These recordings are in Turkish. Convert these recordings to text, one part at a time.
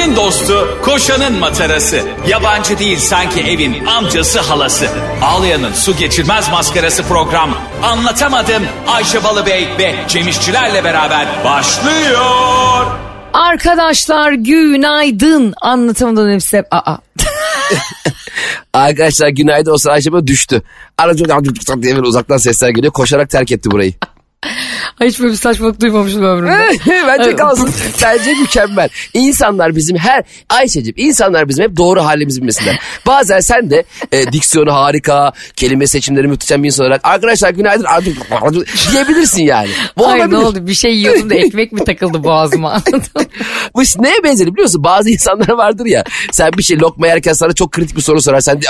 Ayşe'nin dostu, koşanın matarası. Yabancı değil sanki evin amcası halası. Ağlayan'ın su geçirmez maskarası program. Anlatamadım Ayşe Balıbey ve Cemişçilerle beraber başlıyor. Arkadaşlar günaydın. Anlatamadan hepsi aa. Arkadaşlar günaydın o sıra Ayşe böyle düştü. Aracı diye böyle uzaktan sesler geliyor. Koşarak terk etti burayı. Hiç böyle bir saçmalık duymamışım ömrümde. Bence kalsın. Bence mükemmel. İnsanlar bizim her... Ayşe'cim insanlar bizim hep doğru halimizi bilmesinler. Bazen sen de e, diksiyonu harika, kelime seçimleri muhteşem bir insan olarak arkadaşlar günaydın diyebilirsin yani. Bu Ay ne olabilir. oldu bir şey yiyordum da ekmek mi takıldı boğazıma? Bu iş neye benzer biliyor musun? Bazı insanlar vardır ya. Sen bir şey lokma yerken sana çok kritik bir soru sorar. Sen de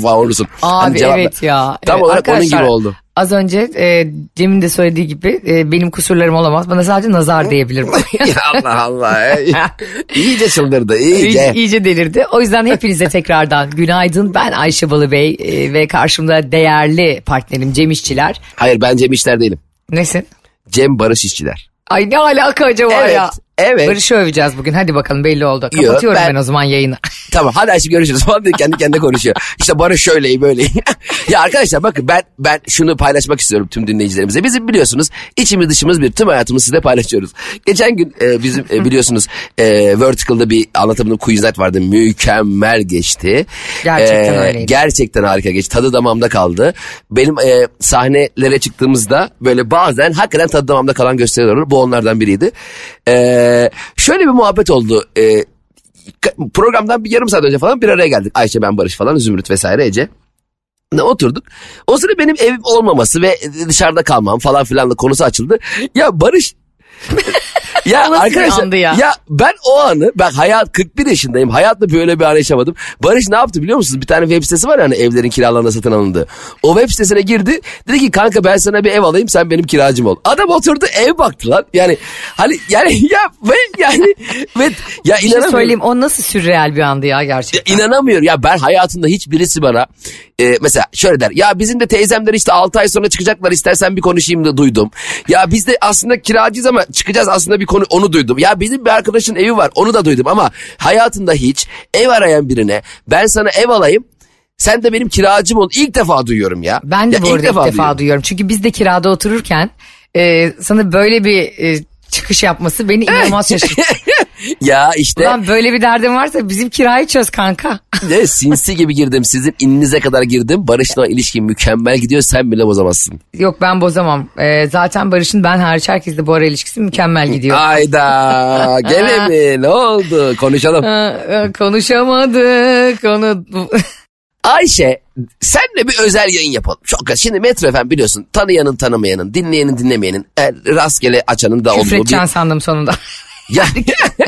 falan olursun. Hani Abi ver. evet ya. Tam Evet, olarak onun gibi oldu. Az önce e, Cem'in de söylediği gibi e, benim kusurlarım olamaz. Bana sadece nazar diyebilirim. Allah Allah. iyice çıldırdı iyice. İyice delirdi. O yüzden hepinize tekrardan günaydın. Ben Ayşe Balıbey e, ve karşımda değerli partnerim Cem İşçiler. Hayır ben Cem İşler değilim. Nesin? Cem Barış İşçiler. Ay ne alaka acaba Evet, ya? Evet. Barış'ı öveceğiz bugün. Hadi bakalım belli oldu. Kapatıyorum ben... ben- o zaman yayını. Tamam hadi Ayşe görüşürüz falan diye kendi kendine konuşuyor. İşte Barış şöyleyim böyleyim. ya arkadaşlar bakın ben ben şunu paylaşmak istiyorum tüm dinleyicilerimize. Bizim biliyorsunuz içimiz dışımız bir tüm hayatımızı sizle paylaşıyoruz. Geçen gün e, bizim e, biliyorsunuz e, Vertical'da bir anlatımının quiz night vardı. Mükemmel geçti. Gerçekten öyleydi. Gerçekten harika geçti. Tadı damağımda kaldı. Benim e, sahnelere çıktığımızda böyle bazen hakikaten tadı damağımda kalan gösteriler olur. Bu onlardan biriydi. E, şöyle bir muhabbet oldu. E, ka- programdan bir yarım saat önce falan bir araya geldik. Ayşe ben Barış falan Zümrüt vesaire Ece. Oturduk. O sırada benim evim olmaması ve dışarıda kalmam falan filanla konusu açıldı. Ya Barış ya O nasıl bir arkadaşlar ya? ya ben o anı ben hayat 41 yaşındayım. Hayatta böyle bir an yaşamadım. Barış ne yaptı biliyor musunuz? Bir tane web sitesi var ya hani evlerin kiralarına satın alındığı. O web sitesine girdi. Dedi ki kanka ben sana bir ev alayım sen benim kiracım ol. Adam oturdu ev baktı lan. Yani hani yani ya ve yani ve ya Bir şey inanamıyorum. söyleyeyim o nasıl sürreal bir andı ya gerçekten. Ya inanamıyorum ya ben hayatımda hiç birisi bana e, mesela şöyle der ya bizim de teyzemler işte 6 ay sonra çıkacaklar istersen bir konuşayım da duydum. Ya biz de aslında kiracıyız ama çıkacağız aslında bir konu onu duydum. Ya bizim bir arkadaşın evi var onu da duydum ama hayatımda hiç ev arayan birine ben sana ev alayım sen de benim kiracım ol ilk defa duyuyorum ya. Ben de Ya bu arada ilk defa, duyuyorum. duyuyorum. Çünkü biz de kirada otururken e, sana böyle bir e, çıkış yapması beni inanılmaz şaşırttı. Ya işte Ulan böyle bir derdin varsa bizim kirayı çöz kanka. ne sinsi gibi girdim sizin ininize kadar girdim. Barış'la ilişkin mükemmel gidiyor sen bile bozamazsın. Yok ben bozamam. E, zaten Barış'ın ben hariç herkesle bu ara ilişkisi mükemmel gidiyor. Ayda gene mi ne oldu konuşalım. Ha, e, konuşamadık onu. Ayşe senle bir özel yayın yapalım. Çok az. Şimdi Metro FM biliyorsun tanıyanın tanımayanın dinleyenin dinlemeyenin e, rastgele açanın da olduğu Küfredeceksin sandım sonunda. Yani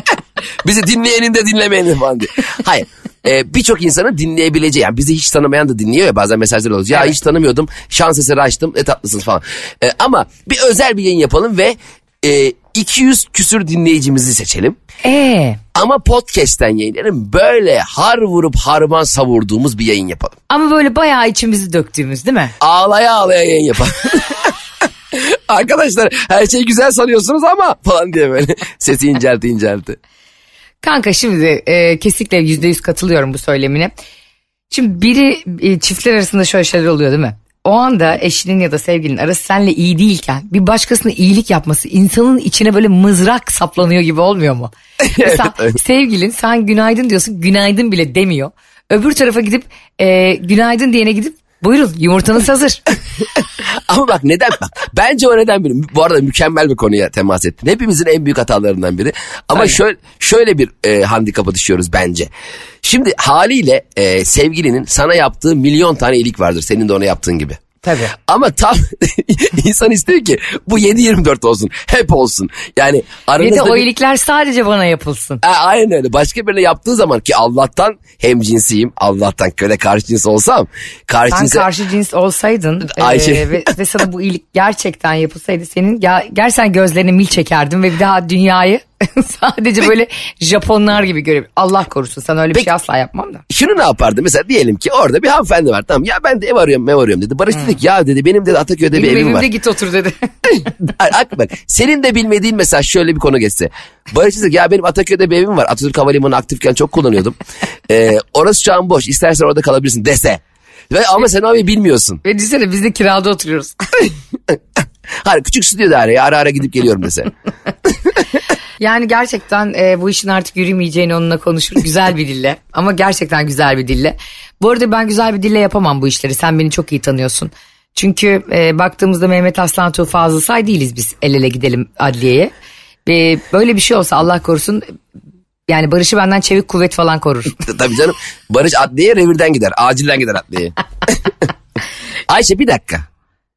bizi dinleyenin de dinlemeyenin falan diye. Hayır. E, Birçok insanın dinleyebileceği yani bizi hiç tanımayan da dinliyor ya bazen mesajlar oluyor. Ya Evet. hiç tanımıyordum şans eseri açtım ne tatlısınız falan. E, ama bir özel bir yayın yapalım ve e, 200 küsür dinleyicimizi seçelim. Ee, Ama podcast'ten yayınlarım böyle har vurup harman savurduğumuz bir yayın yapalım. ama böyle bayağı içimizi döktüğümüz değil mi? Ağlaya ağlaya yayın yapalım. Arkadaşlar her şey güzel sanıyorsunuz ama falan diye böyle sesi incelti incelti. Kanka şimdi e, kesinlikle yüzde yüz katılıyorum bu söylemine. Şimdi biri e, çiftler arasında şöyle şeyler oluyor değil mi? O anda eşinin ya da sevgilinin arası seninle iyi değilken bir başkasına iyilik yapması insanın içine böyle mızrak saplanıyor gibi olmuyor mu? Mesela sevgilin sen günaydın diyorsun günaydın bile demiyor. Öbür tarafa gidip e, günaydın diyene gidip buyurun yumurtanız hazır. Ama bak neden bak bence o neden biri. Bu arada mükemmel bir konuya temas ettin. Hepimizin en büyük hatalarından biri. Ama Aynen. şöyle şöyle bir e, handikapa düşüyoruz bence. Şimdi haliyle e, sevgilinin sana yaptığı milyon tane iyilik vardır. Senin de ona yaptığın gibi. Tabii. Ama tam insan istiyor ki bu 7-24 olsun. Hep olsun. Yani Ve aranızda de o bir- iyilikler sadece bana yapılsın. Ha, aynen öyle. Başka birine yaptığı zaman ki Allah'tan hem cinsiyim. Allah'tan köle karşı cins olsam. Karşı Sen cinse... karşı cins olsaydın Ayşe. e, ve, ve sana bu iyilik gerçekten yapılsaydı senin ya, gerçekten gözlerine mil çekerdim ve bir daha dünyayı Sadece böyle Japonlar gibi görüyorum. Allah korusun sana öyle bir Peki- şey asla yapmam da. Şunu ne yapardı? Mesela diyelim ki orada bir hanımefendi var. Tamam ya ben de ev arıyorum ev arıyorum dedi. Barış dedi ki ya dedi benim de Ataköy'de bir Benim evim evimde var. git otur dedi. Ak bak senin de bilmediğin mesela şöyle bir konu geçse. Barış dedi ki ya benim Ataköy'de bir evim var. Atatürk Havalimanı aktifken çok kullanıyordum. Ee, orası şu an boş. İstersen orada kalabilirsin dese. Ve ama sen abi bilmiyorsun. Ve düşünsene biz de kirada oturuyoruz. Hani küçük stüdyo daireye ara ara gidip geliyorum dese. Yani gerçekten e, bu işin artık yürümeyeceğini onunla konuşur. Güzel bir dille. Ama gerçekten güzel bir dille. Bu arada ben güzel bir dille yapamam bu işleri. Sen beni çok iyi tanıyorsun. Çünkü e, baktığımızda Mehmet Aslan Tuğ Fazıl Say değiliz biz el ele gidelim adliyeye. E, böyle bir şey olsa Allah korusun yani Barış'ı benden çevik kuvvet falan korur. Tabii canım. Barış adliyeye revirden gider. Acilden gider adliyeye. Ayşe bir dakika.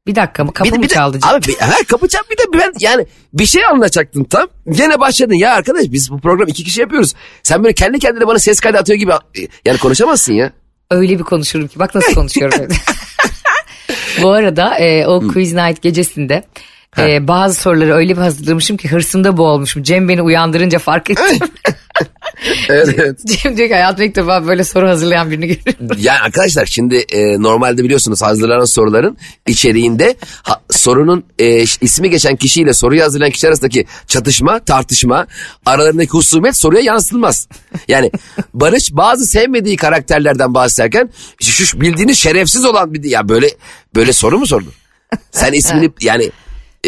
Bir dakika mı? Kapı Bir mı bir de- çaldı? Abi bir, ha, kapı çal bir de ben yani bir şey anlatacaktım tam. Gene başladın ya arkadaş biz bu program iki kişi yapıyoruz. Sen böyle kendi kendine bana ses kaydı atıyor gibi yani konuşamazsın ya. Öyle bir konuşurum ki bak nasıl konuşuyorum. Bu arada e, o quiz night gecesinde e, bazı soruları öyle bir hazırlamışım ki hırsımda boğulmuşum. Cem beni uyandırınca fark ettim. Evet, evet. Cem diyor ki hayatımda ilk defa böyle soru hazırlayan birini görüyorum. Yani arkadaşlar şimdi e, normalde biliyorsunuz hazırlanan soruların içeriğinde ha- sorunun e, ismi geçen kişiyle soruyu hazırlayan kişi arasındaki çatışma, tartışma, aralarındaki husumet soruya yansıtılmaz. Yani Barış bazı sevmediği karakterlerden bahsederken şu, şu bildiğiniz şerefsiz olan bir ya böyle böyle soru mu sordu? Sen ismini yani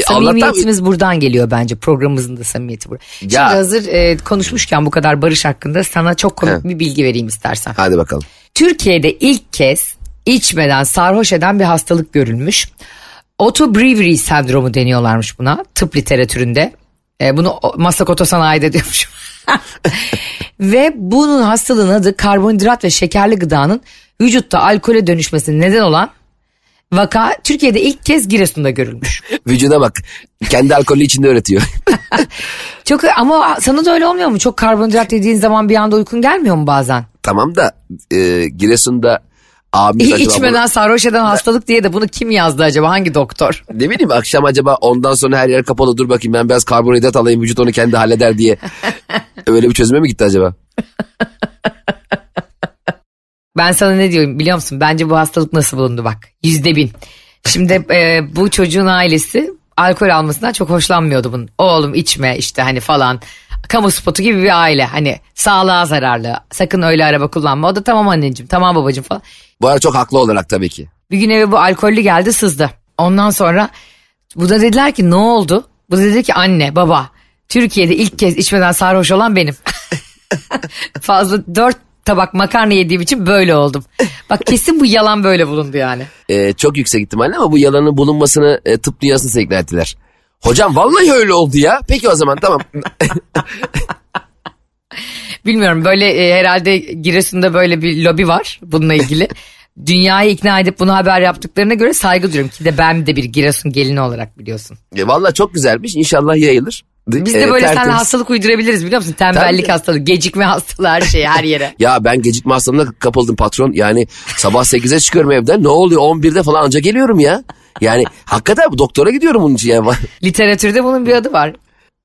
e, Samimiyetimiz buradan geliyor bence programımızın da samimiyeti burada. Şimdi Ya. hazır e, konuşmuşken bu kadar Barış hakkında sana çok komik He. bir bilgi vereyim istersen. hadi bakalım. Türkiye'de ilk kez içmeden sarhoş eden bir hastalık görülmüş. Otto Brewery sendromu deniyorlarmış buna tıp literatüründe. E, bunu Maslak Otosanayide diyormuş. ve bunun hastalığın adı karbonhidrat ve şekerli gıdanın vücutta alkole dönüşmesine neden olan vaka Türkiye'de ilk kez Giresun'da görülmüş. Vücuda bak. Kendi alkolü içinde öğretiyor. Çok ama sana da öyle olmuyor mu? Çok karbonhidrat yediğin zaman bir anda uykun gelmiyor mu bazen? tamam da e, Giresun'da abimiz acaba bunu- İçmeden sarhoş eden hastalık diye de bunu kim yazdı acaba? Hangi doktor? Ne bileyim akşam acaba ondan sonra her yer kapalı dur bakayım ben biraz karbonhidrat alayım vücut onu kendi halleder diye. Öyle bir çözüme mi gitti acaba? Ben sana ne diyorum biliyor musun? Bence bu hastalık nasıl bulundu bak. Yüzde bin. Şimdi e, bu çocuğun ailesi alkol almasından çok hoşlanmıyordu bunun. Oğlum içme işte hani falan. Kamu spotu gibi bir aile. Hani sağlığa zararlı. Sakın öyle araba kullanma. O da tamam anneciğim tamam babacığım falan. Bu arada çok haklı olarak tabii ki. Bir gün eve bu alkollü geldi sızdı. Ondan sonra bu da dediler ki ne oldu? Bu da dedi ki anne baba Türkiye'de ilk kez içmeden sarhoş olan benim. Fazla dört tabak makarna yediğim için böyle oldum. Bak kesin bu yalan böyle bulundu yani. Ee, çok yüksek ihtimalle ama bu yalanın bulunmasını e, tıp dünyasına ikna ettiler. Hocam vallahi öyle oldu ya. Peki o zaman tamam. Bilmiyorum böyle e, herhalde Giresun'da böyle bir lobi var bununla ilgili. Dünyayı ikna edip bunu haber yaptıklarına göre saygı duyuyorum ki de ben de bir Giresun gelini olarak biliyorsun. E, vallahi çok güzelmiş. İnşallah yayılır. Biz de E, böyle tertemiz. hastalık uydurabiliriz biliyor musun? Tembellik Tabii. hastalığı, gecikme hastalığı her şey her yere. Ya ben gecikme hastalığına kapıldım patron. Yani sabah 8'e çıkıyorum evden. Ne oluyor 11'de falan anca geliyorum ya. Yani hakikaten doktora gidiyorum bunun için. Yani. Literatürde bunun bir adı var.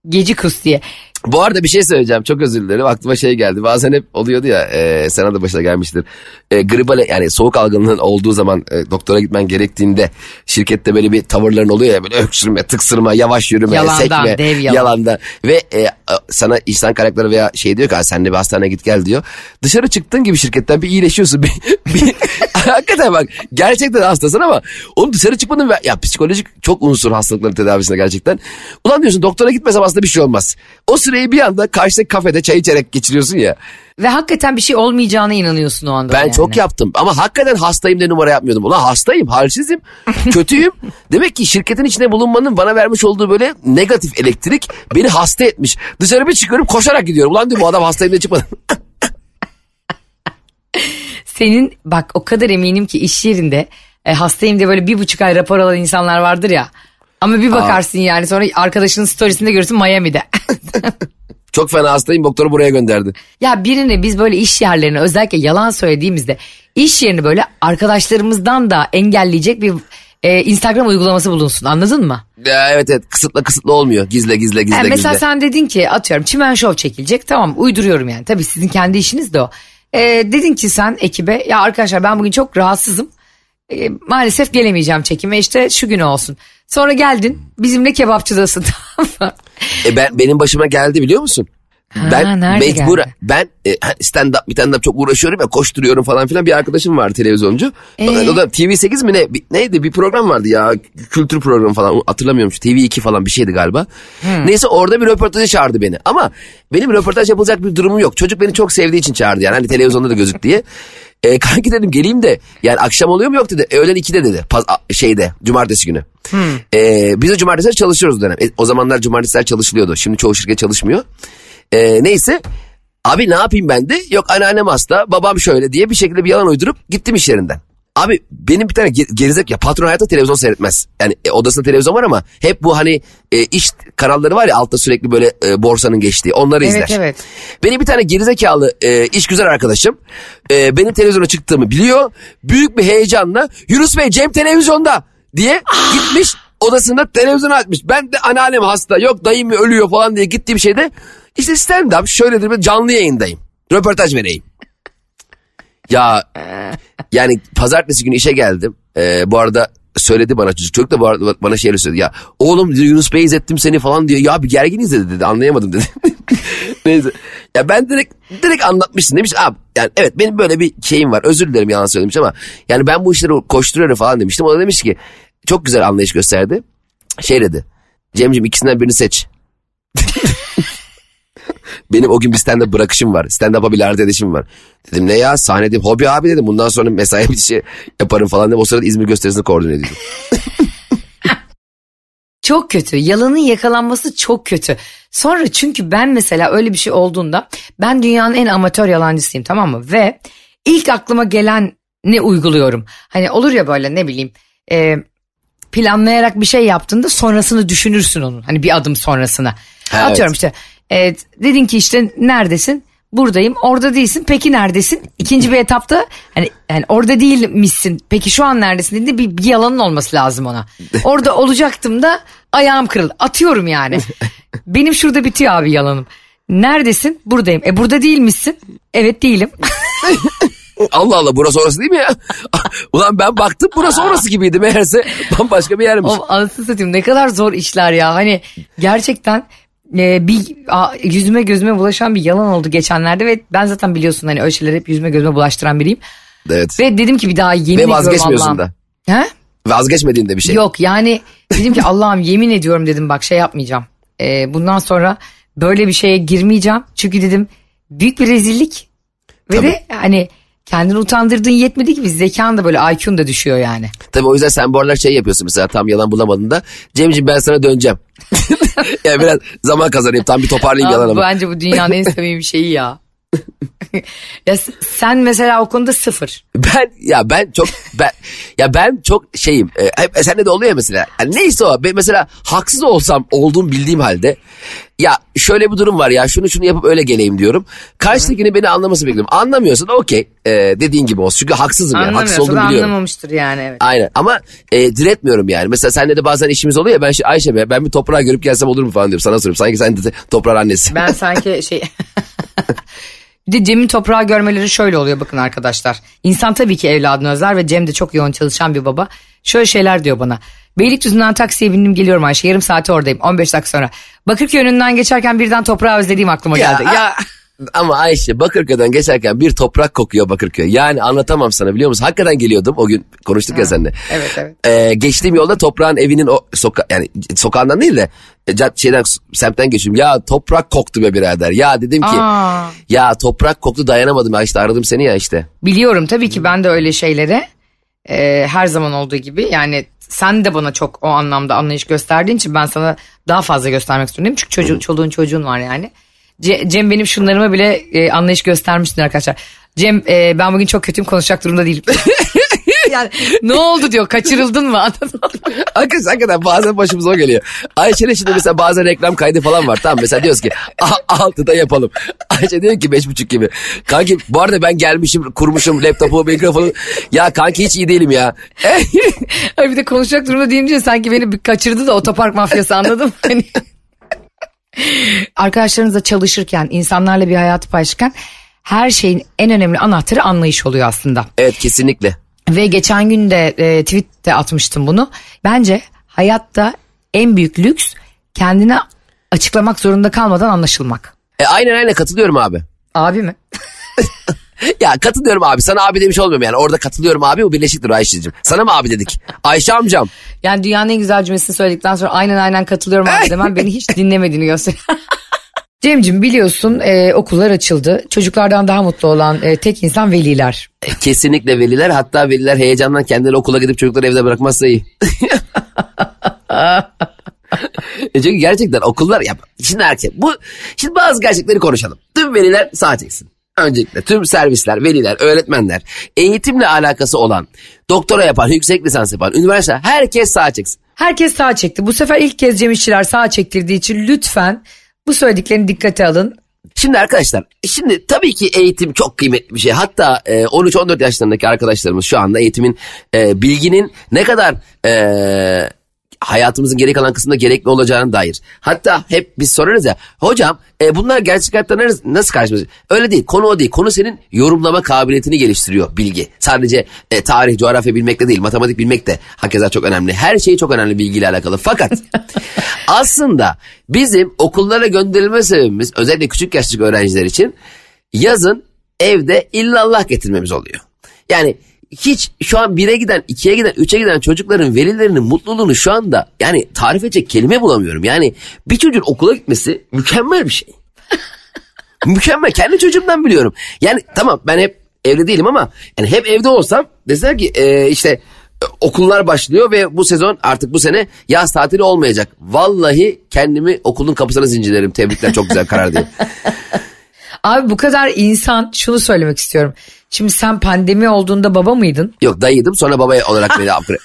Gecikus diye. Bu arada bir şey söyleyeceğim. Çok özür dilerim. Aklıma şey geldi. Bazen hep oluyordu ya e, sana da başına gelmiştir. E, gribal yani soğuk algınlığın olduğu zaman e, doktora gitmen gerektiğinde şirkette böyle bir tavırların oluyor ya böyle öksürme tıksırma yavaş yürüme Yalandan, sekme dev yalan. yalanda ve e, sana insan karakteri veya şey diyor ki "Ha, sen de bir hastaneye git gel diyor. Dışarı çıktığın gibi şirketten bir iyileşiyorsun. Bir, bir hakikaten bak gerçekten hastasın ama oğlum dışarı çıkmadın ve ya psikolojik çok unsur hastalıkların tedavisinde gerçekten. Ulan diyorsun doktora gitmesem aslında bir şey olmaz. O süreyi bir anda karşıdaki kafede çay içerek geçiriyorsun ya Ve hakikaten bir şey olmayacağına inanıyorsun o anda. ben yani. çok yaptım ama hakikaten hastayım diye numara yapmıyordum ulan hastayım halsizim kötüyüm demek ki şirketin içinde bulunmanın bana vermiş olduğu böyle negatif elektrik beni hasta etmiş dışarı bir çıkıyorum koşarak gidiyorum ulan diyorum bu adam hastayım diye çıkmadı Senin bak o kadar eminim ki iş yerinde e, hastayım diye böyle bir buçuk ay rapor alan insanlar vardır ya. Ama bir bakarsın yani sonra arkadaşının storiesinde görürsün Miami'de. Çok fena hastayım doktoru buraya gönderdi. ya birini biz böyle iş yerlerine özellikle yalan söylediğimizde iş yerini böyle arkadaşlarımızdan da engelleyecek bir e, Instagram uygulaması bulunsun anladın mı? Ya, evet evet kısıtla kısıtla olmuyor. Gizle gizle gizle Yani mesela gizle. sen dedin ki atıyorum çimen şov çekilecek tamam uyduruyorum yani tabii sizin kendi işiniz de o. E, dedin ki sen ekibe ya arkadaşlar ben bugün çok rahatsızım. E, maalesef gelemeyeceğim çekime işte şu gün olsun. Sonra geldin bizimle kebapçıdasın tamam mı? E ben benim başıma geldi biliyor musun? ben nerede mecbur geldi? ben e, stand up bir tane çok uğraşıyorum ya koşturuyorum falan filan bir arkadaşım var televizyoncu. Ee? O da TV8 mi ne bir- neydi bir program vardı ya kültür programı falan hatırlamıyorum şu TV2 falan bir şeydi galiba. Hmm. Neyse orada bir röportaja çağırdı beni ama benim röportaj yapılacak bir durumum yok. Çocuk beni çok sevdiği için çağırdı yani hani televizyonda da gözük diye. E, kanki dedim geleyim de yani akşam oluyor mu yok dedi. E, öğlen 2'de dedi Paz, şeyde cumartesi günü. E, biz de cumartesiler çalışıyoruz dönem. E, o zamanlar cumartesiler çalışılıyordu. Şimdi çoğu şirket çalışmıyor. E, neyse abi ne yapayım ben de yok anneannem hasta babam şöyle diye bir şekilde bir yalan uydurup gittim iş yerinden. Abi benim bir tane ge- gerizek ya patron hayatta televizyon seyretmez. Yani e, odasında televizyon var ama hep bu hani e, iş kanalları var ya altta sürekli böyle e, borsanın geçtiği onları Evet, izler. evet. Benim bir tane gerizekalı e, iş güzel arkadaşım e, benim televizyona çıktığımı biliyor. Büyük bir heyecanla Yunus Bey Cem televizyonda diye gitmiş odasında televizyon açmış. Ben de anneannem hasta yok dayım ölüyor falan diye gittiğim şeyde işte stand up şöyledir ben canlı yayındayım. Röportaj vereyim. Ya yani pazartesi günü işe geldim. Ee, bu arada söyledi bana çocuk. Çocuk da arada bana şeyler söyledi. Ya oğlum Yunus Bey izlettim seni falan diyor. Ya bir gergin izledi dedi. Anlayamadım dedi. Neyse. Ya ben direkt direkt anlatmışsın demiş. Abi yani evet benim böyle bir şeyim var. Özür dilerim yalan söylemiş ama yani ben bu işleri koşturuyorum falan demiştim. O da demiş ki çok güzel anlayış gösterdi. Şey dedi. Cemciğim ikisinden birini seç. Benim o gün bir stand-up bırakışım var. Stand-up'a bir edişim var. Dedim ne ya sahne dedim. Hobi abi dedim. Bundan sonra mesai bir şey yaparım falan dedim. O sırada İzmir gösterisini koordine ediyordum. Çok kötü. Yalanın yakalanması çok kötü. Sonra çünkü ben mesela öyle bir şey olduğunda ben dünyanın en amatör yalancısıyım tamam mı? Ve ilk aklıma gelen ne uyguluyorum. Hani olur ya böyle ne bileyim e, planlayarak bir şey yaptığında sonrasını düşünürsün onun. Hani bir adım sonrasına. Evet. Atıyorum işte e, dedin ki işte neredesin? Buradayım. Orada değilsin. Peki neredesin? İkinci bir etapta hani yani orada değilmişsin. Peki şu an neredesin dediğinde bir, bir yalanın olması lazım ona. Orada olacaktım da ayağım kırıldı. Atıyorum yani. Benim şurada bitiyor abi yalanım. Neredesin? Buradayım. E burada değilmişsin. Evet değilim. Allah Allah burası orası değil mi ya? Ulan ben baktım burası orası gibiydi. Meğerse bambaşka bir yermiş. o anasını satayım ne kadar zor işler ya. Hani gerçekten e, bir a, yüzüme gözüme bulaşan bir yalan oldu geçenlerde ve ben zaten biliyorsun hani öyle şeyleri hep yüzüme gözüme bulaştıran biriyim. Evet. Ve dedim ki bir daha yemin Ve ediyorum vazgeçmiyorsun Allah'ım. da. He? Vazgeçmediğin de bir şey. Yok yani dedim ki Allah'ım yemin ediyorum dedim bak şey yapmayacağım. Ee, bundan sonra böyle bir şeye girmeyeceğim. Çünkü dedim büyük bir rezillik. Ve Tabii. de hani kendini utandırdığın yetmedi ki biz zekan da böyle IQ'un da düşüyor yani. Tabii o yüzden sen bu aralar şey yapıyorsun mesela tam yalan bulamadığında. Cemciğim ben sana döneceğim. yani biraz zaman kazanayım tam bir toparlayayım yalanımı. bence bu dünyanın en samimi şeyi ya. ya sen mesela o konuda sıfır. Ben ya ben çok ben ya ben çok şeyim. E, hep sende de oluyor ya mesela. Yani neyse o. Ben mesela haksız olsam olduğum bildiğim halde ya şöyle bir durum var ya şunu şunu yapıp öyle geleyim diyorum. Karşıdakini beni anlaması bekliyorum. Anlamıyorsa da okey e, dediğin gibi olsun. Çünkü haksızım yani. Haksız olduğumu biliyorum. anlamamıştır yani evet. Aynen ama e, diretmiyorum yani. Mesela seninle de bazen işimiz oluyor ya ben şey, Ayşe be ben bir toprağı görüp gelsem olur mu falan diyorum. Sana soruyorum. Sanki sen de toprağın annesi. Ben sanki şey... Bir de Cem'in toprağı görmeleri şöyle oluyor bakın arkadaşlar. İnsan tabii ki evladını özler ve Cem de çok yoğun çalışan bir baba. Şöyle şeyler diyor bana. Beylikdüzü'nden taksiye bindim geliyorum Ayşe. Yarım saate oradayım. 15 dakika sonra. Bakırköy önünden geçerken birden toprağı özlediğim aklıma geldi. Ya, Ama Ayşe Bakırköy'den geçerken bir toprak kokuyor Bakırköy. Yani anlatamam sana biliyor musun? Hakikaten geliyordum o gün konuştuk ya seninle. evet, evet. Ee, geçtiğim yolda toprağın evinin o soka yani sokağından değil de e, şeyden semtten geçiyorum. Ya toprak koktu be birader. Ya dedim ki Aa. ya toprak koktu dayanamadım ya işte aradım seni ya işte. Biliyorum tabii ki ben de öyle şeylere e, her zaman olduğu gibi yani sen de bana çok o anlamda anlayış gösterdiğin için ben sana daha fazla göstermek istiyorum. Çünkü çocuğun, çoluğun çocuğun var yani. Ce- Cem benim şunlarıma bile e, anlayış göstermiştir arkadaşlar. Cem e, ben bugün çok kötüyüm konuşacak durumda değilim. yani ne oldu diyor kaçırıldın mı anladın mı? Hakikaten, hakikaten bazen başımıza o geliyor. Ayşe'nin şimdi mesela bazen reklam kaydı falan var. Tamam mesela diyoruz ki "A- altıda yapalım. Ayşe diyor ki beş buçuk gibi. Kanki bu arada ben gelmişim kurmuşum laptopu mikrofonu. Ya kanki hiç iyi değilim ya. Ay bir de konuşacak durumda deyince sanki beni kaçırdı da otopark mafyası anladın mı? Hani... Arkadaşlarınızla çalışırken, insanlarla bir hayatı paylaşırken her şeyin en önemli anahtarı anlayış oluyor aslında. evet kesinlikle. Ve geçen gün de e, tweette atmıştım bunu. Bence hayatta en büyük lüks kendine açıklamak zorunda kalmadan anlaşılmak. E, aynen aynen katılıyorum abi. Abi mi? Ya katılıyorum abi. Sana abi demiş olmuyorum yani. Orada katılıyorum abi. Bu birleşiktir Ayşe'cim. Sana mı abi dedik? Ayşe amcam. Yani dünyanın en güzel cümlesini söyledikten sonra aynen aynen katılıyorum abi demem beni hiç dinlemediğini gösteriyor. Cemcim biliyorsun e, okullar açıldı. Çocuklardan daha mutlu olan e, tek insan veliler. Kesinlikle veliler. Hatta veliler heyecandan kendileri okula gidip çocukları evde bırakmazsa iyi. E Çünkü gerçekten okullar ya şimdi erkek bu şimdi bazı gerçekleri konuşalım. Tüm veliler sağ çeksin. Öncelikle tüm servisler, veliler, öğretmenler, eğitimle alakası olan, doktora yapan, yüksek lisans yapan, üniversite herkes sağ çeksin. Herkes sağ çekti. Bu sefer ilk kez Cem İşçiler sağ çektirdiği için lütfen bu söylediklerini dikkate alın. Şimdi arkadaşlar şimdi tabii ki eğitim çok kıymetli bir şey. Hatta e, 13-14 yaşlarındaki arkadaşlarımız şu anda eğitimin e, bilginin ne kadar e, hayatımızın geri kalan kısmında gerekli olacağına dair. Hatta hep biz sorarız ya hocam e, bunlar gerçek hayatta nasıl, karşılaşıyor? Öyle değil konu o değil konu senin yorumlama kabiliyetini geliştiriyor bilgi. Sadece e, tarih coğrafya bilmekle değil matematik bilmek de hakeza çok önemli. Her şey çok önemli bilgiyle alakalı fakat aslında bizim okullara gönderilme sebebimiz özellikle küçük yaştaki öğrenciler için yazın evde illallah getirmemiz oluyor. Yani hiç şu an 1'e giden, 2'ye giden, 3'e giden çocukların velilerinin mutluluğunu şu anda yani tarif edecek kelime bulamıyorum. Yani bir çocuğun okula gitmesi mükemmel bir şey. mükemmel. Kendi çocuğumdan biliyorum. Yani tamam ben hep evde değilim ama yani hep evde olsam deseler ki e, işte okullar başlıyor ve bu sezon artık bu sene yaz tatili olmayacak. Vallahi kendimi okulun kapısına zincirlerim. Tebrikler çok güzel karar diye. Abi bu kadar insan şunu söylemek istiyorum. Şimdi sen pandemi olduğunda baba mıydın? Yok dayıydım sonra baba olarak beni upgrade.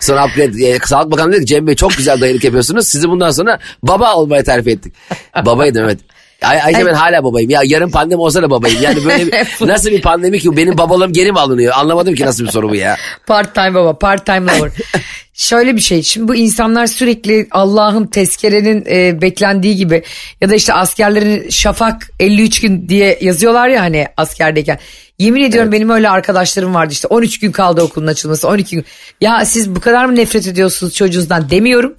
sonra upgrade. E, Sağlık Bakanı dedi ki Cem Bey çok güzel dayılık yapıyorsunuz. Sizi bundan sonra baba olmaya terfi ettik. Babaydım evet. Ay, Ayşe ben hala babayım. Ya yarın pandemi olsa da babayım. Yani böyle bir, nasıl bir pandemi ki benim babalığım geri mi alınıyor? Anlamadım ki nasıl bir soru bu ya. Part time baba, part time lover. Şöyle bir şey. Şimdi bu insanlar sürekli Allah'ın tezkerenin e, beklendiği gibi ya da işte askerlerin şafak 53 gün diye yazıyorlar ya hani askerdeyken. Yemin ediyorum benim öyle arkadaşlarım vardı işte 13 gün kaldı okulun açılması 12 gün. Ya siz bu kadar mı nefret ediyorsunuz çocuğunuzdan demiyorum.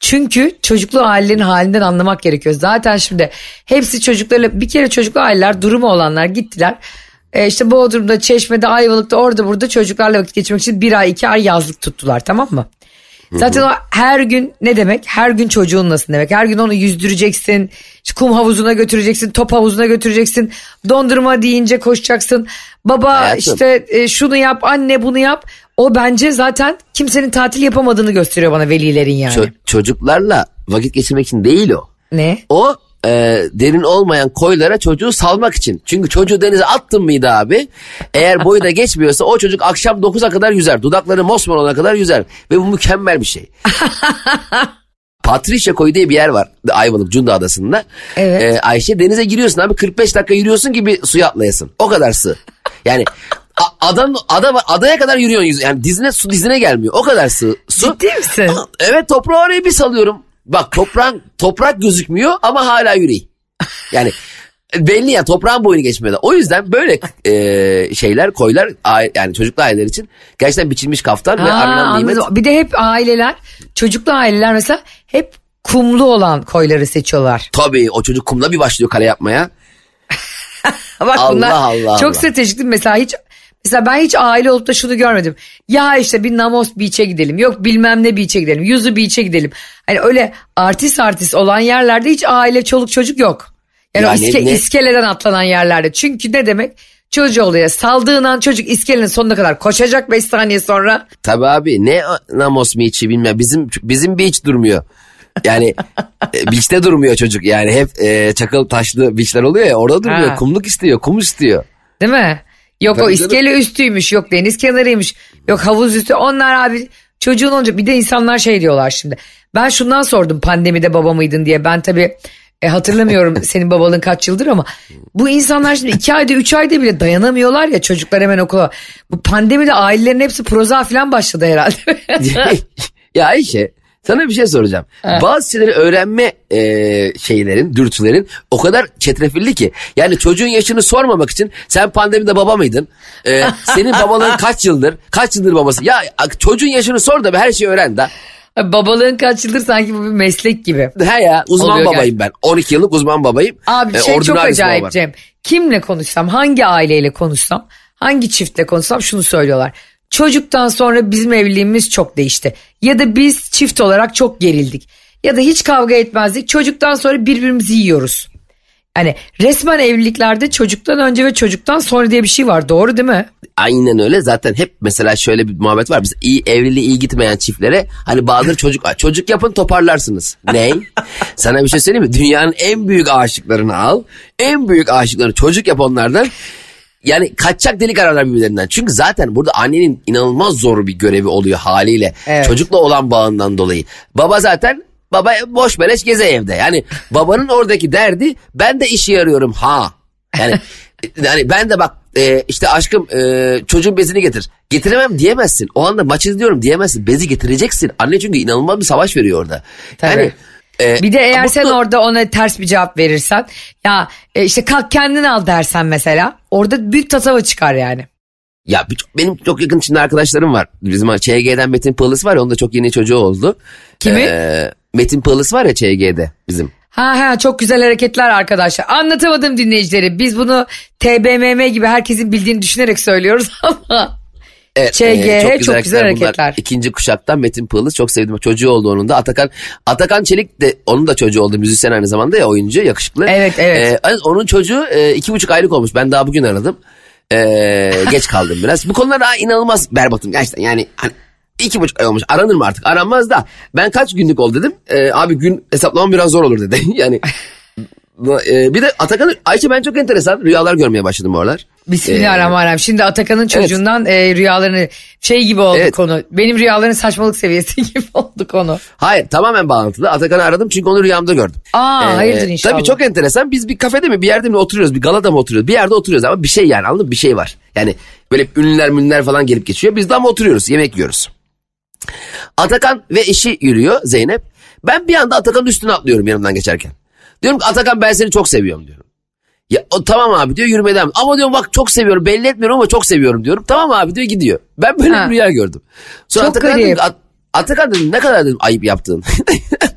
Çünkü çocuklu ailelerin halinden anlamak gerekiyor. Zaten şimdi hepsi çocuklarla bir kere çocuklu aileler durumu olanlar gittiler. E işte Bodrum'da, Çeşme'de, Ayvalık'ta orada burada çocuklarla vakit geçirmek için bir ay iki ay yazlık tuttular tamam mı? Zaten o her gün ne demek? Her gün çocuğunlasın demek. Her gün onu yüzdüreceksin. kum havuzuna götüreceksin. Top havuzuna götüreceksin. Dondurma deyince koşacaksın. Baba Hayatım. işte e, şunu yap anne bunu yap. O bence zaten kimsenin tatil yapamadığını gösteriyor bana velilerin yani. Ço- çocuklarla vakit geçirmek için değil o. Ne? O e, derin olmayan koylara çocuğu salmak için. Çünkü çocuğu denize attın mıydı abi? Eğer boyu da geçmiyorsa o çocuk akşam 9'a kadar yüzer. Dudakları mosmor olana kadar yüzer. Ve bu mükemmel bir şey. Patricia Koyu diye bir yer var Ayvalık Cunda Adası'nda. Evet. E, Ayşe denize giriyorsun abi 45 dakika yürüyorsun ki bir suya atlayasın. O kadar sığ. Yani adam, ada, adaya kadar yürüyorsun. yüz- Yani dizine su dizine gelmiyor. O kadar sığ. Su. Ciddi misin? Evet toprağı oraya bir salıyorum. Bak toprağın toprak gözükmüyor ama hala yüreği. Yani belli ya toprağın boyunu geçmiyor da. O yüzden böyle e, şeyler koylar yani çocuklu aileler için gerçekten biçilmiş kaftan ve Ha, aranan nimet. Bir de hep aileler, çocuklu aileler mesela hep kumlu olan koyları seçiyorlar. Tabii o çocuk kumla bir başlıyor kale yapmaya. Bak Allah bunlar Allah çok Allah. stratejik? Mesela hiç Mesela ben hiç aile olup da şunu görmedim. Ya işte bir Namos Beach'e gidelim. Yok bilmem ne beach'e gidelim. Yuzu Beach'e gidelim. Hani öyle artist artist olan yerlerde hiç aile çoluk çocuk yok. Yani, Yani iske- ne- iskeleden atlanan yerlerde. Çünkü ne demek? Çocuğu oluyor. Saldığın an çocuk iskelenin sonuna kadar koşacak 5 saniye sonra. Tabii abi ne Namos Beach'i bilmem bizim bizim beach durmuyor. Yani e, beach'te durmuyor çocuk yani hep e, çakıl taşlı beachler oluyor ya orada durmuyor Ha. kumluk istiyor kum istiyor. Değil mi? Yok o Tabii canım. iskele üstüymüş, yok deniz kenarıymış, yok havuz üstü. Onlar abi çocuğun olunca bir de insanlar şey diyorlar şimdi. Ben şundan sordum pandemide baba mıydın diye. Ben tabii e, hatırlamıyorum senin babalığın kaç yıldır ama bu insanlar şimdi iki ayda üç ayda bile dayanamıyorlar ya çocuklar hemen okula. Bu pandemide ailelerin hepsi proza falan başladı herhalde. ya Ayşe sana bir şey soracağım. Bazı şeyleri öğrenme e, şeylerin, dürtülerin o kadar çetrefilli ki. Yani çocuğun yaşını sormamak için sen pandemide baba mıydın? E, senin babalığın kaç yıldır? Kaç yıldır babası? Ya çocuğun yaşını sor da her şeyi öğren de. Babalığın kaç yıldır sanki bu bir meslek gibi. He ya uzman Oluyor babayım ben. 12 yıllık uzman babayım. Abi E, şey çok ordinaryus baba acayip. Cem. Kimle konuşsam, hangi aileyle konuşsam, hangi çiftle konuşsam şunu söylüyorlar. Çocuktan sonra bizim evliliğimiz çok değişti. Ya da biz çift olarak çok gerildik. Ya da hiç kavga etmezdik. Çocuktan sonra birbirimizi yiyoruz. Hani resmen evliliklerde çocuktan önce ve çocuktan sonra diye bir şey var. Doğru değil mi? Aynen öyle zaten hep mesela şöyle bir muhabbet var. Biz iyi evliliği iyi gitmeyen çiftlere hani bazıları çocuk çocuk yapın toparlarsınız. Ne? Sana bir şey söyleyeyim mi? Dünyanın en büyük aşıklarını al. En büyük aşıklarını çocuk yap onlardan. Yani kaçacak delik ararlar birbirlerinden. Çünkü zaten burada annenin inanılmaz zor bir görevi oluyor haliyle. Evet. Çocukla olan bağından dolayı. Baba zaten baba boş beleş geze evde. Yani babanın oradaki derdi ben de işe yarıyorum ha. Yani yani ben de bak e, işte aşkım e, çocuğun bezini getir. Getiremem diyemezsin. O anda maç izliyorum diyemezsin. Bezi getireceksin. Anne çünkü inanılmaz bir savaş veriyor orada. Tabii. Yani e, Bir de eğer sen orada ona ters bir cevap verirsen ya e, işte kalk kendin al dersen mesela orada büyük tatava çıkar yani. Ya benim çok yakın Çinli arkadaşlarım var. Bizim ÇG'den Metin Pığlıs var ya onun da çok yeni çocuğu oldu. Kimi? Ee, Metin Pığlıs var ya ÇG'de bizim. Ha ha çok güzel hareketler arkadaşlar. Anlatamadım dinleyicileri. Biz bunu TBMM gibi herkesin bildiğini düşünerek söylüyoruz ama. Evet, ÇG, e, çok güzel Bunlar hareketler. ikinci kuşaktan Metin Pığlıs çok sevdim. Çocuğu oldu onun da. Atakan Atakan Çelik de onun da çocuğu oldu. Müzisyen aynı zamanda ya oyuncu yakışıklı. Evet, evet. Ee, onun çocuğu e, iki buçuk aylık olmuş. Ben daha bugün aradım. Ee, geç kaldım biraz. Bu konularda inanılmaz berbatım gerçekten. Yani hani iki buçuk ay olmuş. Aranır mı artık? Aranmaz da. Ben kaç günlük oldu dedim. Ee, abi gün hesaplamam biraz zor olur dedi. yani e, bir de Atakan Ayşe ben çok enteresan rüyalar görmeye başladım bu aralar. Bismillahirrahmanirrahim. Şimdi Atakan'ın çocuğundan e, rüyalarını şey gibi oldu Evet. konu. Benim rüyaların saçmalık seviyesi gibi oldu konu. Hayır tamamen bağlantılı. Atakan'ı aradım çünkü onu rüyamda gördüm. Aa, hayırdır inşallah. Tabii çok enteresan. Biz bir kafede mi bir yerde mi oturuyoruz? Bir galada mı oturuyoruz? Bir yerde oturuyoruz ama bir şey yani anladın mı? Bir şey var. Yani böyle ünlüler münlüler falan gelip geçiyor. Biz de ama oturuyoruz. Yemek yiyoruz. Atakan ve eşi yürüyor Zeynep. Ben bir anda Atakan'ın üstüne atlıyorum yanımdan geçerken. Diyorum ki Atakan ben seni çok seviyorum diyorum. Ya o, tamam abi diyor yürümeye devam. Ama diyorum bak çok seviyorum belli etmiyorum ama çok seviyorum diyorum. Tamam abi diyor gidiyor. Ben böyle Ha. bir rüya gördüm. Sonra Çok Atakan dedim, garip. ki, "At- Atakan dedim ne kadar dedim ayıp yaptın.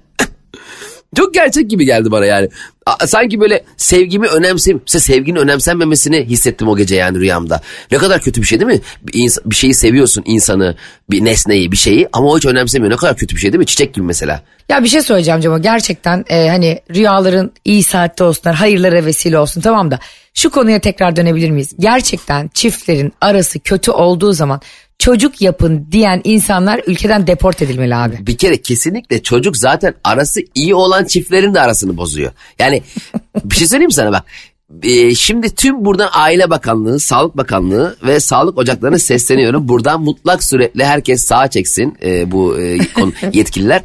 Çok gerçek gibi geldi bana yani. Sanki böyle sevgimi önemsem, işte sevginin önemsenmemesini hissettim o gece yani rüyamda. Ne kadar kötü bir şey değil mi? Bir, ins- bir şeyi seviyorsun insanı, bir nesneyi, bir şeyi ama o hiç önemsemiyor. Ne kadar kötü bir şey değil mi? Çiçek gibi mesela. Ya bir şey söyleyeceğim Cemo gerçekten e, hani rüyaların iyi saatte olsunlar hayırlara vesile olsun tamam da şu konuya tekrar dönebilir miyiz? Gerçekten çiftlerin arası kötü olduğu zaman çocuk yapın diyen insanlar ülkeden deport edilmeli abi. Bir kere kesinlikle çocuk zaten arası iyi olan çiftlerin de arasını bozuyor. Yani bir şey söyleyeyim sana bak. Ee, şimdi tüm buradan Aile Bakanlığı, Sağlık Bakanlığı ve Sağlık Ocaklarına sesleniyorum. Buradan mutlak suretle herkes sağa çeksin e, bu e, konu, yetkililer.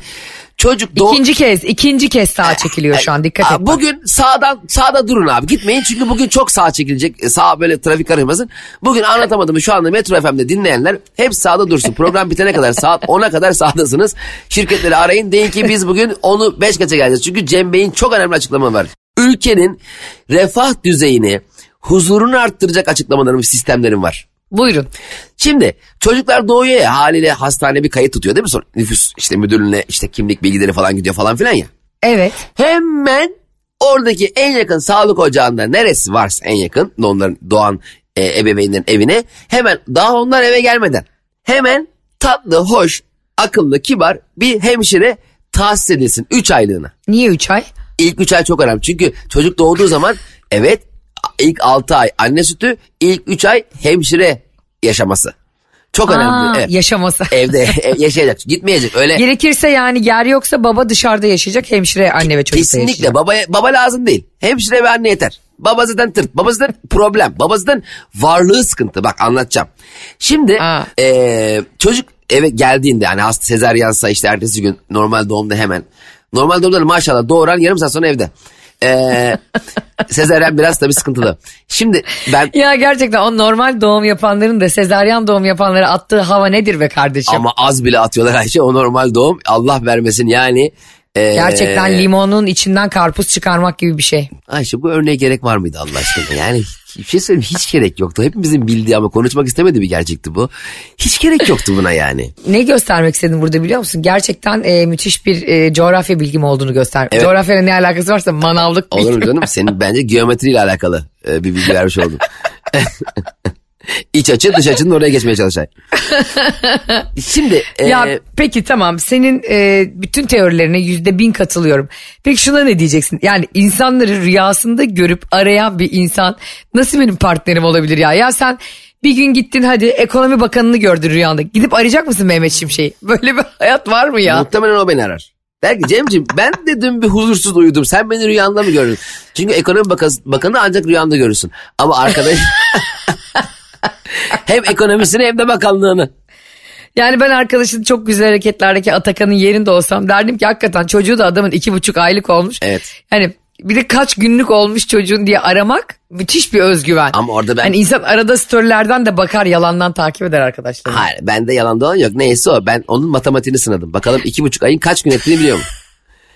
Çocuk doğ- İkinci kez ikinci kez sağa çekiliyor şu an dikkat Aa, et. Bugün sağdan sağda durun abi gitmeyin çünkü bugün çok sağa çekilecek E, sağ böyle trafik karışmasın. Bugün anlatamadım şu anda Metro FM'de dinleyenler hep sağda dursun. Program bitene kadar saat 10'a kadar sağdasınız. Şirketleri arayın deyin ki biz bugün onu 5 geçe geleceğiz. Çünkü Cem Bey'in çok önemli açıklama var. Ülkenin refah düzeyini huzurunu arttıracak açıklamalarım sistemlerim var. Buyurun. Şimdi çocuklar doğuyor ya haliyle hastane bir kayıt tutuyor değil mi? Sonra nüfus işte müdürlüğüne işte kimlik bilgileri falan gidiyor falan filan ya. Evet. Hemen oradaki en yakın sağlık ocağında neresi varsa en yakın onların doğan e, ebeveynlerin evine hemen daha onlar eve gelmeden hemen tatlı, hoş, akıllı, kibar bir hemşire tahsis edilsin 3 aylığına. Niye 3 ay? İlk 3 ay çok önemli çünkü çocuk doğduğu zaman evet ilk 6 ay anne sütü ilk 3 ay hemşire yaşaması. Çok Aa, önemli. Evet. Yaşaması. Evde ev- yaşayacak gitmeyecek öyle. Gerekirse yani yer yoksa baba dışarıda yaşayacak hemşire anne ve çocuk Kesinlikle yaşayacak. baba, baba lazım değil. Hemşire ve anne yeter. Baba zaten tırt. Baba zaten problem. Baba zaten varlığı sıkıntı. Bak anlatacağım. Şimdi Aa. eee, çocuk eve geldiğinde yani hasta sezaryensa işte ertesi gün normal doğumda hemen. Normal doğumda da maşallah doğuran yarım saat sonra evde. Eee sezaryen biraz tabii sıkıntılı. Şimdi ben Ya gerçekten o normal doğum yapanların da sezaryen doğum yapanlara attığı hava nedir be kardeşim? ama az bile atıyorlar Ayşe o normal doğum. Allah vermesin yani. eee, Gerçekten limonun içinden karpuz çıkarmak gibi bir şey. Ayşe bu örneğe gerek var mıydı Allah aşkına? Yani bir şey söyleyeyim hiç gerek yoktu. Hepimizin bildiği ama konuşmak istemediği bir gerçekti bu. Hiç gerek yoktu buna yani. Ne göstermek istedim burada biliyor musun? Gerçekten e, müthiş bir e, coğrafya bilgim olduğunu göster. Evet. Coğrafyayla ne alakası varsa manavlık Olur mu canım? Senin bence geometriyle alakalı e, bir bilgi vermiş oldum. İç açı dış açının oraya geçmeye çalışay. Şimdi e, Ya peki tamam senin e, bütün teorilerine yüzde bin katılıyorum. Peki şuna ne diyeceksin? Yani insanları rüyasında görüp arayan bir insan nasıl benim partnerim olabilir ya? Ya sen bir gün gittin hadi ekonomi bakanını gördün rüyanda. Gidip arayacak mısın Mehmet Şimşek'i? Böyle bir hayat var mı ya? muhtemelen o beni arar. Der ki Cemciğim ben de dün bir huzursuz uyudum. Sen beni rüyanda mı gördün? Çünkü ekonomi bakanı, bakanı ancak rüyanda görürsün. Ama arkadaş hem ekonomisini hem de bakanlığını. Yani ben arkadaşın çok güzel hareketlerdeki Atakan'ın yerinde olsam derdim ki hakikaten çocuğu da adamın iki buçuk aylık olmuş. Evet. Yani bir de kaç günlük olmuş çocuğun diye aramak müthiş bir özgüven. Ama orada ben- Yani insan arada storylerden de bakar yalandan takip eder arkadaşlar. Hayır bende yalan dolan yok. Neyse o ben onun matematiğini sınadım. Bakalım iki buçuk ayın kaç gün ettiğini biliyor mu?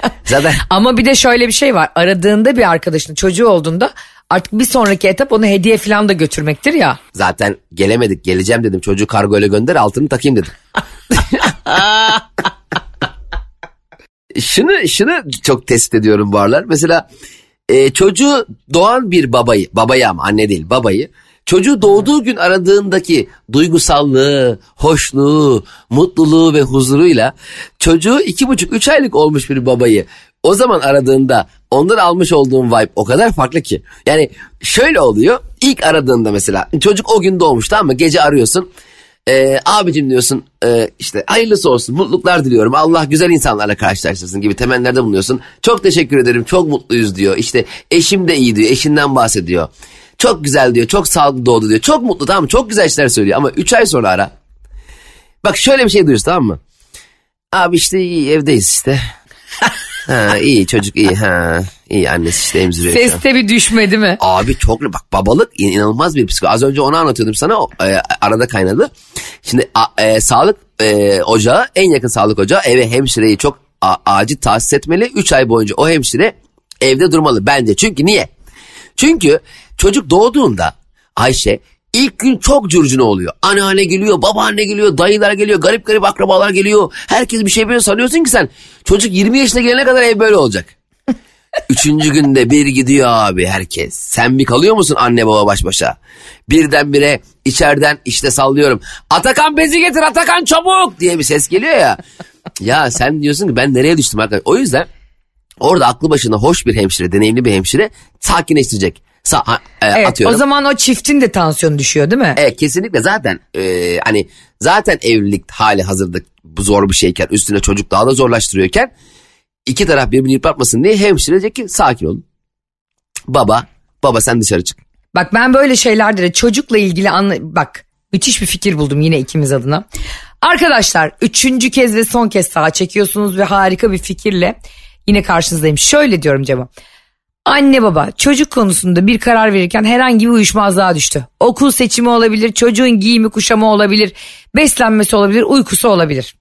Zaten Ama bir de şöyle bir şey var. Aradığında bir arkadaşın çocuğu olduğunda artık bir sonraki etap onu hediye falan da götürmektir ya. zaten gelemedik geleceğim dedim. Çocuğu kargoyla gönder altını takayım dedim. şunu şunu çok test ediyorum bu aralar. Mesela e, çocuğu doğan bir babayı, babayı ama anne değil babayı. Çocuğu doğduğu gün aradığındaki duygusallığı, hoşluğu, mutluluğu ve huzuruyla çocuğu iki buçuk üç aylık olmuş bir babayı o zaman aradığında ondan almış olduğun vibe o kadar farklı ki. Yani şöyle oluyor ilk aradığında mesela çocuk o gün doğmuş tamam mı gece arıyorsun. Ee, abicim diyorsun e, işte hayırlısı olsun mutluluklar diliyorum Allah güzel insanlarla karşılaştırsın gibi temennilerde bulunuyorsun. Çok teşekkür ederim çok mutluyuz diyor işte eşim de iyi diyor eşinden bahsediyor. Çok güzel diyor çok sağlıklı doğdu diyor çok mutlu tamam mı çok güzel işler söylüyor ama 3 ay sonra ara. Bak şöyle bir şey duyuyorsun tamam mı? Abi işte iyi evdeyiz işte. ha iyi çocuk iyi ha iyi annesi işte emziriyor. Seste bir düşme değil mi? Abi çok bak babalık inanılmaz bir psikoloji. Az önce onu anlatıyordum sana o, e, arada kaynadı. Şimdi a- e, sağlık e, ocağı en yakın sağlık ocağı eve hemşireyi çok a- acil tahsis etmeli. 3 ay boyunca o hemşire evde durmalı bence. Çünkü niye? Çünkü çocuk doğduğunda Ayşe ilk gün çok curcuna oluyor. Anneanne geliyor, babaanne geliyor, dayılar geliyor, garip garip akrabalar geliyor. Herkes bir şey biliyor sanıyorsun ki sen. Çocuk 20 yaşına gelene kadar ev böyle olacak. Üçüncü günde bir gidiyor abi herkes. Sen bir kalıyor musun anne baba baş başa? Birdenbire içeriden işte sallıyorum. Atakan bezi getir Atakan çabuk diye bir ses geliyor ya. ya sen diyorsun ki ben nereye düştüm arkadaş. O yüzden orada aklı başında hoş bir hemşire, deneyimli bir hemşire sakinleştirecek. Sa e, Evet, atıyorum. o zaman o çiftin de tansiyonu düşüyor değil mi? Evet kesinlikle zaten e, hani zaten evlilik hali hazırda bu zor bir şeyken üstüne çocuk daha da zorlaştırıyorken iki taraf birbirini yıpratmasın diye hemşire diyecek ki sakin olun. Baba, baba sen dışarı çık. Bak ben böyle şeylerde de çocukla ilgili anla... Bak müthiş bir fikir buldum yine ikimiz adına. Arkadaşlar üçüncü kez ve son kez sağa çekiyorsunuz ve harika bir fikirle yine karşınızdayım. Şöyle diyorum Cema. Anne baba çocuk konusunda bir karar verirken herhangi bir uyuşmazlığa düştü. Okul seçimi olabilir, çocuğun giyimi kuşamı olabilir, beslenmesi olabilir, uykusu olabilir.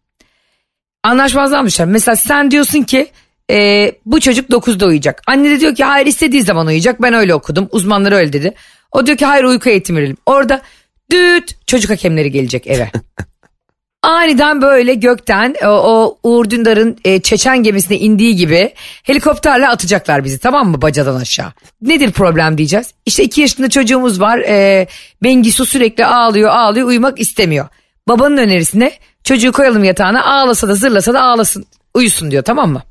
Anlaşmazlığa düşer. Mesela sen diyorsun ki e, bu çocuk 9'da uyuyacak. Anne de diyor ki hayır istediği zaman uyuyacak ben öyle okudum uzmanlar öyle dedi. O diyor ki hayır uyku eğitimi verelim. Orada düt çocuk hakemleri gelecek eve. Aniden böyle gökten o, o Uğur Dündar'ın e, Çeçen gemisine indiği gibi helikopterle atacaklar bizi tamam mı bacadan aşağı. Nedir problem diyeceğiz. İşte iki yaşında çocuğumuz var e, Bengisu sürekli ağlıyor ağlıyor uyumak istemiyor. Babanın önerisine çocuğu koyalım yatağına ağlasa da zırlasa da ağlasın uyusun diyor tamam mı?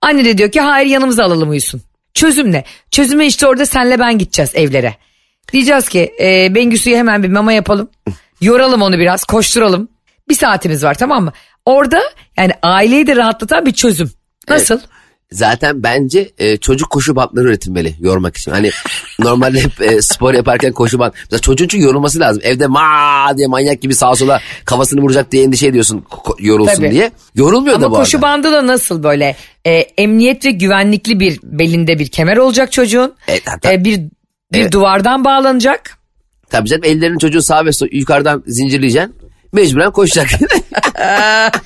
Anne de diyor ki hayır yanımıza alalım uyusun. Çözüm ne? Çözüme işte orada senle ben gideceğiz evlere. Diyeceğiz ki e, Bengisu'ya hemen bir mama yapalım. Yoralım onu biraz koşturalım. Bir saatimiz var tamam mı? Orada yani aileyi de rahatlatan bir çözüm. Nasıl? zaten bence e, çocuk koşu bantları üretilmeli yormak için. Hani normalde hep e, spor yaparken koşu bant. Mesela çocuğun çünkü yorulması lazım. Evde ma diye manyak gibi sağa sola kafasını vuracak diye endişe ediyorsun yorulsun Tabii. diye. Yorulmuyor Ama da bu koşu arada. bandı da nasıl böyle e, emniyet ve güvenlikli bir belinde bir kemer olacak çocuğun. Evet, hatta- E, bir bir Evet. duvardan bağlanacak. Tabii canım ellerini çocuğun sağ ve sol yukarıdan zincirleyeceksin. Mecburen koşacak.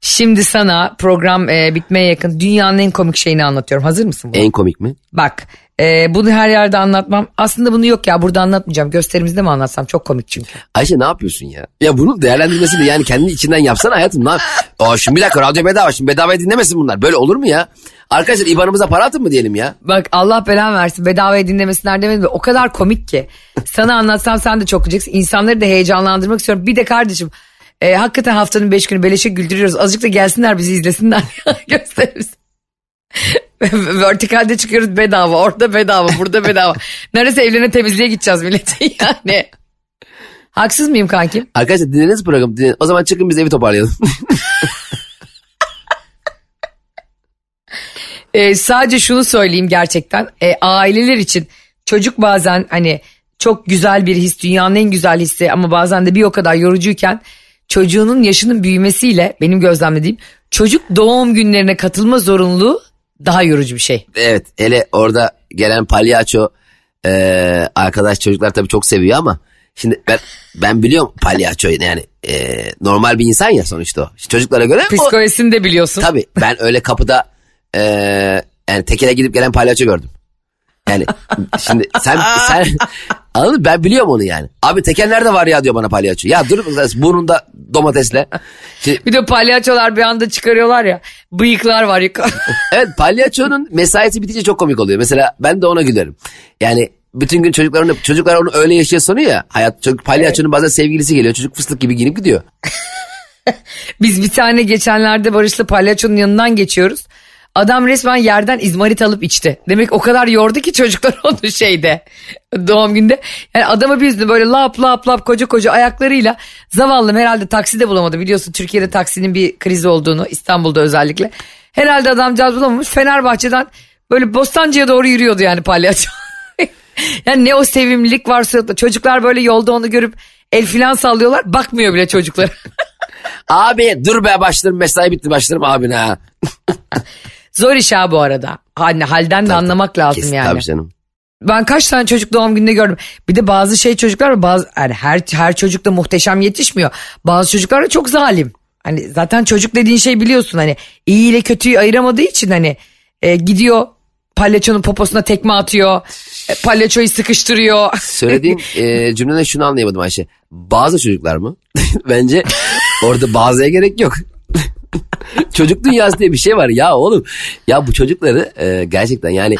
Şimdi sana program e, bitmeye yakın dünyanın en komik şeyini anlatıyorum. Hazır mısın? buna? en komik mi? Bak e, bunu her yerde anlatmam. Aslında bunu yok ya burada anlatmayacağım. Gösterimizde mi anlatsam? Çok komik çünkü. Ayşe ne yapıyorsun ya? Ya bunun değerlendirmesini yani kendi içinden yapsana hayatım. Ne Aa, şimdi bir dakika radyo bedava şimdi bedavaya dinlemesin bunlar. Böyle olur mu ya? Arkadaşlar IBAN'ımıza para atın mı diyelim ya? Bak Allah belanı versin bedavaya dinlemesinler demedim de o kadar komik ki. Sana anlatsam sen de çok güleceksin. İnsanları da heyecanlandırmak istiyorum. Bir de kardeşim e, hakikaten haftanın beş günü beleşe güldürüyoruz. Azıcık da gelsinler bizi izlesinler. Gösteririz. Vertikalde çıkıyoruz bedava. Orada bedava. Burada bedava. Neredeyse evlerine temizliğe gideceğiz milletin yani. Haksız mıyım kankim? Arkadaşlar dinlediniz programı. Dinle- O zaman çıkın biz evi toparlayalım. Ee, sadece şunu söyleyeyim gerçekten. Ee, aileler için çocuk bazen hani çok güzel bir his, dünyanın en güzel hissi ama bazen de bir o kadar yorucuyken çocuğunun yaşının büyümesiyle benim gözlemlediğim çocuk doğum günlerine katılma zorunluluğu daha yorucu bir şey. evet hele orada gelen palyaço e, arkadaş çocuklar tabii çok seviyor ama şimdi ben ben biliyorum palyaçoyu yani e, normal bir insan ya sonuçta o. Şimdi çocuklara göre o, Psikolojisini de biliyorsun. tabii ben öyle kapıda e, yani tekele gidip gelen palyaço gördüm. Yani şimdi sen sen anladın mı? Ben biliyorum onu yani. Abi tekel nerede var ya diyor bana palyaço. Ya dur burnunda domatesle. Şimdi, Bir de palyaçolar bir anda çıkarıyorlar ya bıyıklar var yukarı. evet palyaçonun mesaisi bitince çok komik oluyor. Mesela ben de ona gülerim. Yani bütün gün çocuklar onu, çocuklar onu öyle yaşıyor sanıyor ya. Hayat çocuk palyaçonun bazen sevgilisi geliyor. Çocuk fıstık gibi giyinip gidiyor. Biz bir tane geçenlerde Barış'la palyaçonun yanından geçiyoruz. Adam resmen yerden izmarit alıp içti. Demek o kadar yordu ki çocuklar onu şeyde doğum günde. Yani adamı bizdi böyle lap lap lap koca koca ayaklarıyla zavallım herhalde takside bulamadı. Biliyorsun Türkiye'de taksinin bir krizi olduğunu İstanbul'da özellikle. Herhalde adamcağız bulamamış Fenerbahçe'den böyle Bostancı'ya doğru yürüyordu yani palyaço. yani ne o sevimlilik var suratında. Çocuklar böyle yolda onu görüp el filan sallıyorlar. Bakmıyor bile çocuklara. Abi dur be başlarım mesai bitti başlarım abine ha. Zor iş ha bu arada. Hani halden de anlamak lazım Kesin, yani. Tabii canım. Ben kaç tane çocuk doğum gününde gördüm. Bir de bazı şey çocuklar var. Bazı yani her her çocuk da muhteşem yetişmiyor. Bazı çocuklar da çok zalim. Hani zaten çocuk dediğin şey biliyorsun hani iyi ile kötüyü ayıramadığı için hani e, gidiyor palyaçonun poposuna tekme atıyor. E, palyaçoyu sıkıştırıyor. Söylediğin e, cümleden şunu anlayamadım Ayşe. Bazı çocuklar mı? Bence orada bazıya gerek yok. Çocuk dünyası diye bir şey var ya oğlum. Ya bu çocukları e, gerçekten yani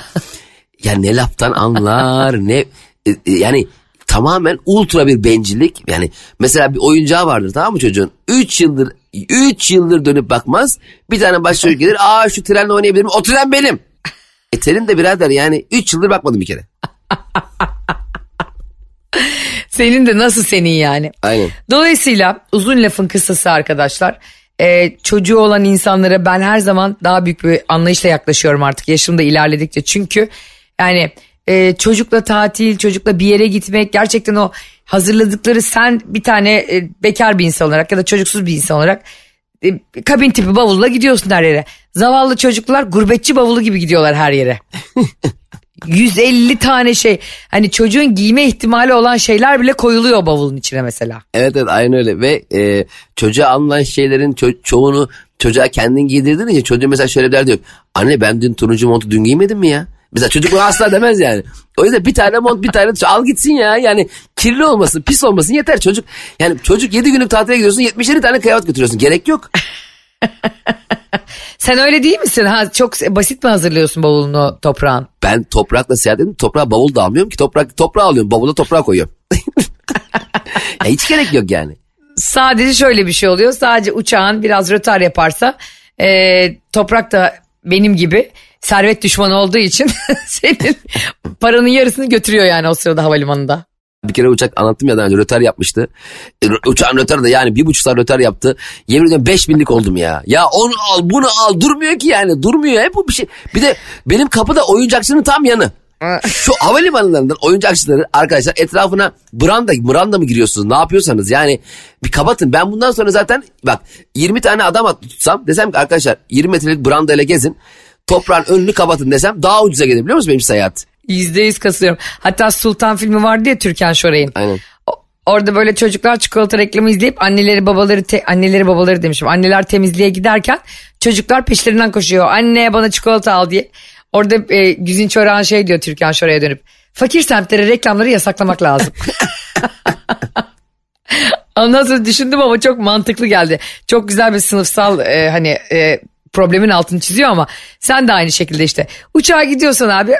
ya ne laftan anlar ne e, e, yani tamamen ultra bir bencillik. Yani mesela bir oyuncağı vardır tamam mı çocuğun? 3 yıldır 3 yıldır dönüp bakmaz. Bir tane başka çocuk gelir. Aa şu trenle oynayabilir miyim? O tren benim. E senin de birader yani 3 yıldır bakmadım bir kere. Senin de nasıl senin yani. Aynen. Dolayısıyla uzun lafın kısası arkadaşlar. E, çocuğu olan insanlara ben her zaman daha büyük bir anlayışla yaklaşıyorum artık yaşım da ilerledikçe. Çünkü yani e, çocukla tatil, çocukla bir yere gitmek gerçekten o hazırladıkları sen bir tane e, bekar bir insan olarak ya da çocuksuz bir insan olarak e, kabin tipi bavulla gidiyorsun her yere. Zavallı çocuklar gurbetçi bavulu gibi gidiyorlar her yere. 150 tane şey hani çocuğun giyme ihtimali olan şeyler bile koyuluyor bavulun içine mesela. Evet evet aynı öyle ve e, çocuğa alınan şeylerin ço- çoğunu çocuğa kendin giydirdiğin için çocuğun mesela şöyle der diyor. Anne ben dün turuncu montu dün giymedim mi ya? Mesela çocuk bunu asla demez yani. O yüzden bir tane mont bir tane al gitsin ya. Yani kirli olmasın pis olmasın yeter çocuk. Yani çocuk 7 günlük tatile gidiyorsun 77 tane kıyafet götürüyorsun. Gerek yok. Sen öyle değil misin? Ha, çok basit mi hazırlıyorsun bavulunu toprağın? Ben toprakla seyahat edip toprağa bavul da almıyorum ki. Toprak, toprağı alıyorum bavula toprağa koyuyorum. ya hiç gerek yok yani. Sadece şöyle bir şey oluyor. Sadece uçağın biraz rötar yaparsa e, toprak da benim gibi servet düşmanı olduğu için senin paranın yarısını götürüyor yani o sırada havalimanında. Bir kere uçak anlattım ya daha önce rötar yapmıştı. E, uçağın rötarı da yani bir buçuk saat rötar yaptı. Yemin ediyorum beş binlik oldum ya. Ya onu al bunu al durmuyor ki yani durmuyor hep bu bir şey. Bir de benim kapıda oyuncakçının tam yanı. Şu havalimanlarından oyuncakçıları arkadaşlar etrafına branda, branda mı giriyorsunuz ne yapıyorsanız yani bir kapatın. Ben bundan sonra zaten bak 20 tane adam tutsam desem ki arkadaşlar 20 metrelik branda ile gezin toprağın önünü kapatın desem daha ucuza gelir biliyor musun benim seyahat? Yüzde yüz kasılıyorum. Hatta Sultan filmi vardı ya Türkan Şoray'ın. Aynen. Orada böyle çocuklar çikolata reklamı izleyip anneleri babaları te- anneleri babaları demişim. Anneler temizliğe giderken çocuklar peşlerinden koşuyor. Anne bana çikolata al diye. Orada e, Güzin Çorak'ın şey diyor Türkan Şoray'a dönüp. Fakir semtlere reklamları yasaklamak lazım. Ondan sonra düşündüm ama çok mantıklı geldi. Çok güzel bir sınıfsal e, hani e, problemin altını çiziyor ama sen de aynı şekilde işte. Uçağa gidiyorsan abi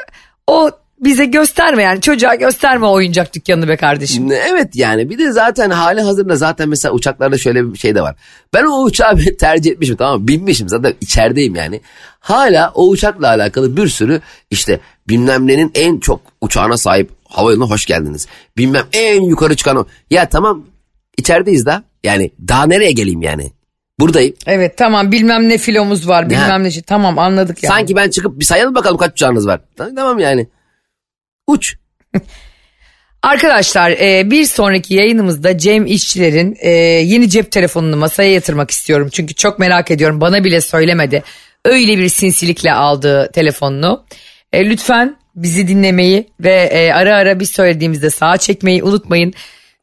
o bize gösterme yani çocuğa gösterme oyuncak dükkanını be kardeşim. Evet yani bir de zaten hali hazırda zaten mesela uçaklarda şöyle bir şey de var. Ben o uçağı tercih etmişim tamam mı? Binmişim zaten içerideyim yani. Hala o uçakla alakalı bir sürü işte bilmem nenin en çok uçağına sahip havayoluna hoş geldiniz. Bilmem en yukarı çıkan o. Ya tamam içerideyiz da yani daha nereye geleyim yani? Buradayım. Evet tamam bilmem ne filomuz var bilmem ne şey tamam anladık yani. Sanki ben çıkıp bir sayalım bakalım kaç uçağınız var. Tamam yani. Uç. Arkadaşlar e, bir sonraki yayınımızda Cem İşçilerin e, yeni cep telefonunu masaya yatırmak istiyorum. Çünkü çok merak ediyorum bana bile söylemedi. Öyle bir sinsilikle aldığı telefonunu. E, lütfen bizi dinlemeyi ve ara ara biz söylediğimizde sağa çekmeyi unutmayın.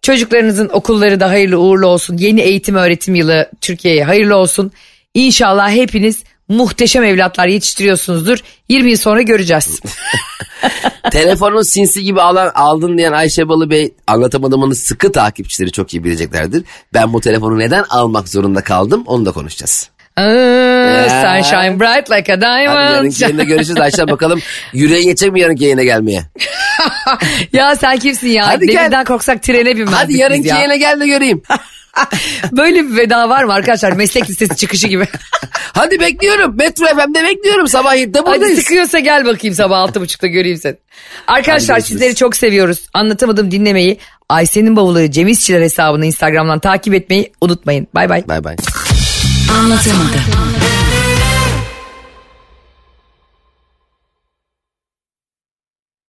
Çocuklarınızın okulları da hayırlı uğurlu olsun. Yeni eğitim öğretim yılı Türkiye'ye hayırlı olsun. İnşallah hepiniz muhteşem evlatlar yetiştiriyorsunuzdur. 20 yıl sonra göreceğiz. Telefonu sinsi gibi alan, aldın diyen Ayşe Balı Bey anlatamadığımın sıkı takipçileri çok iyi bileceklerdir. Ben bu telefonu neden almak zorunda kaldım onu da konuşacağız. Aa, sunshine bright like a Hadi diamond. yarınki yayında görüşürüz Ayşe bakalım yüreğin yetecek mi yarınki yayına gelmeye? ya sen kimsin ya? Hadi gel. Demirden korksak trene binmezdik Hadi yarınki ya. yayına gel de göreyim. Böyle bir veda var mı arkadaşlar? Meslek listesi çıkışı gibi. Hadi bekliyorum. Metro FM'de bekliyorum. Sabah 7'de Hadi buradayız. sıkıyorsa gel bakayım sabah altı buçukta göreyim seni. Arkadaşlar sizleri çok seviyoruz. Anlatamadım dinlemeyi. Ayşe'nin bavulu Cem İşçiler hesabını Instagram'dan takip etmeyi unutmayın. Bay bay. Bay bay. Anlatamadım.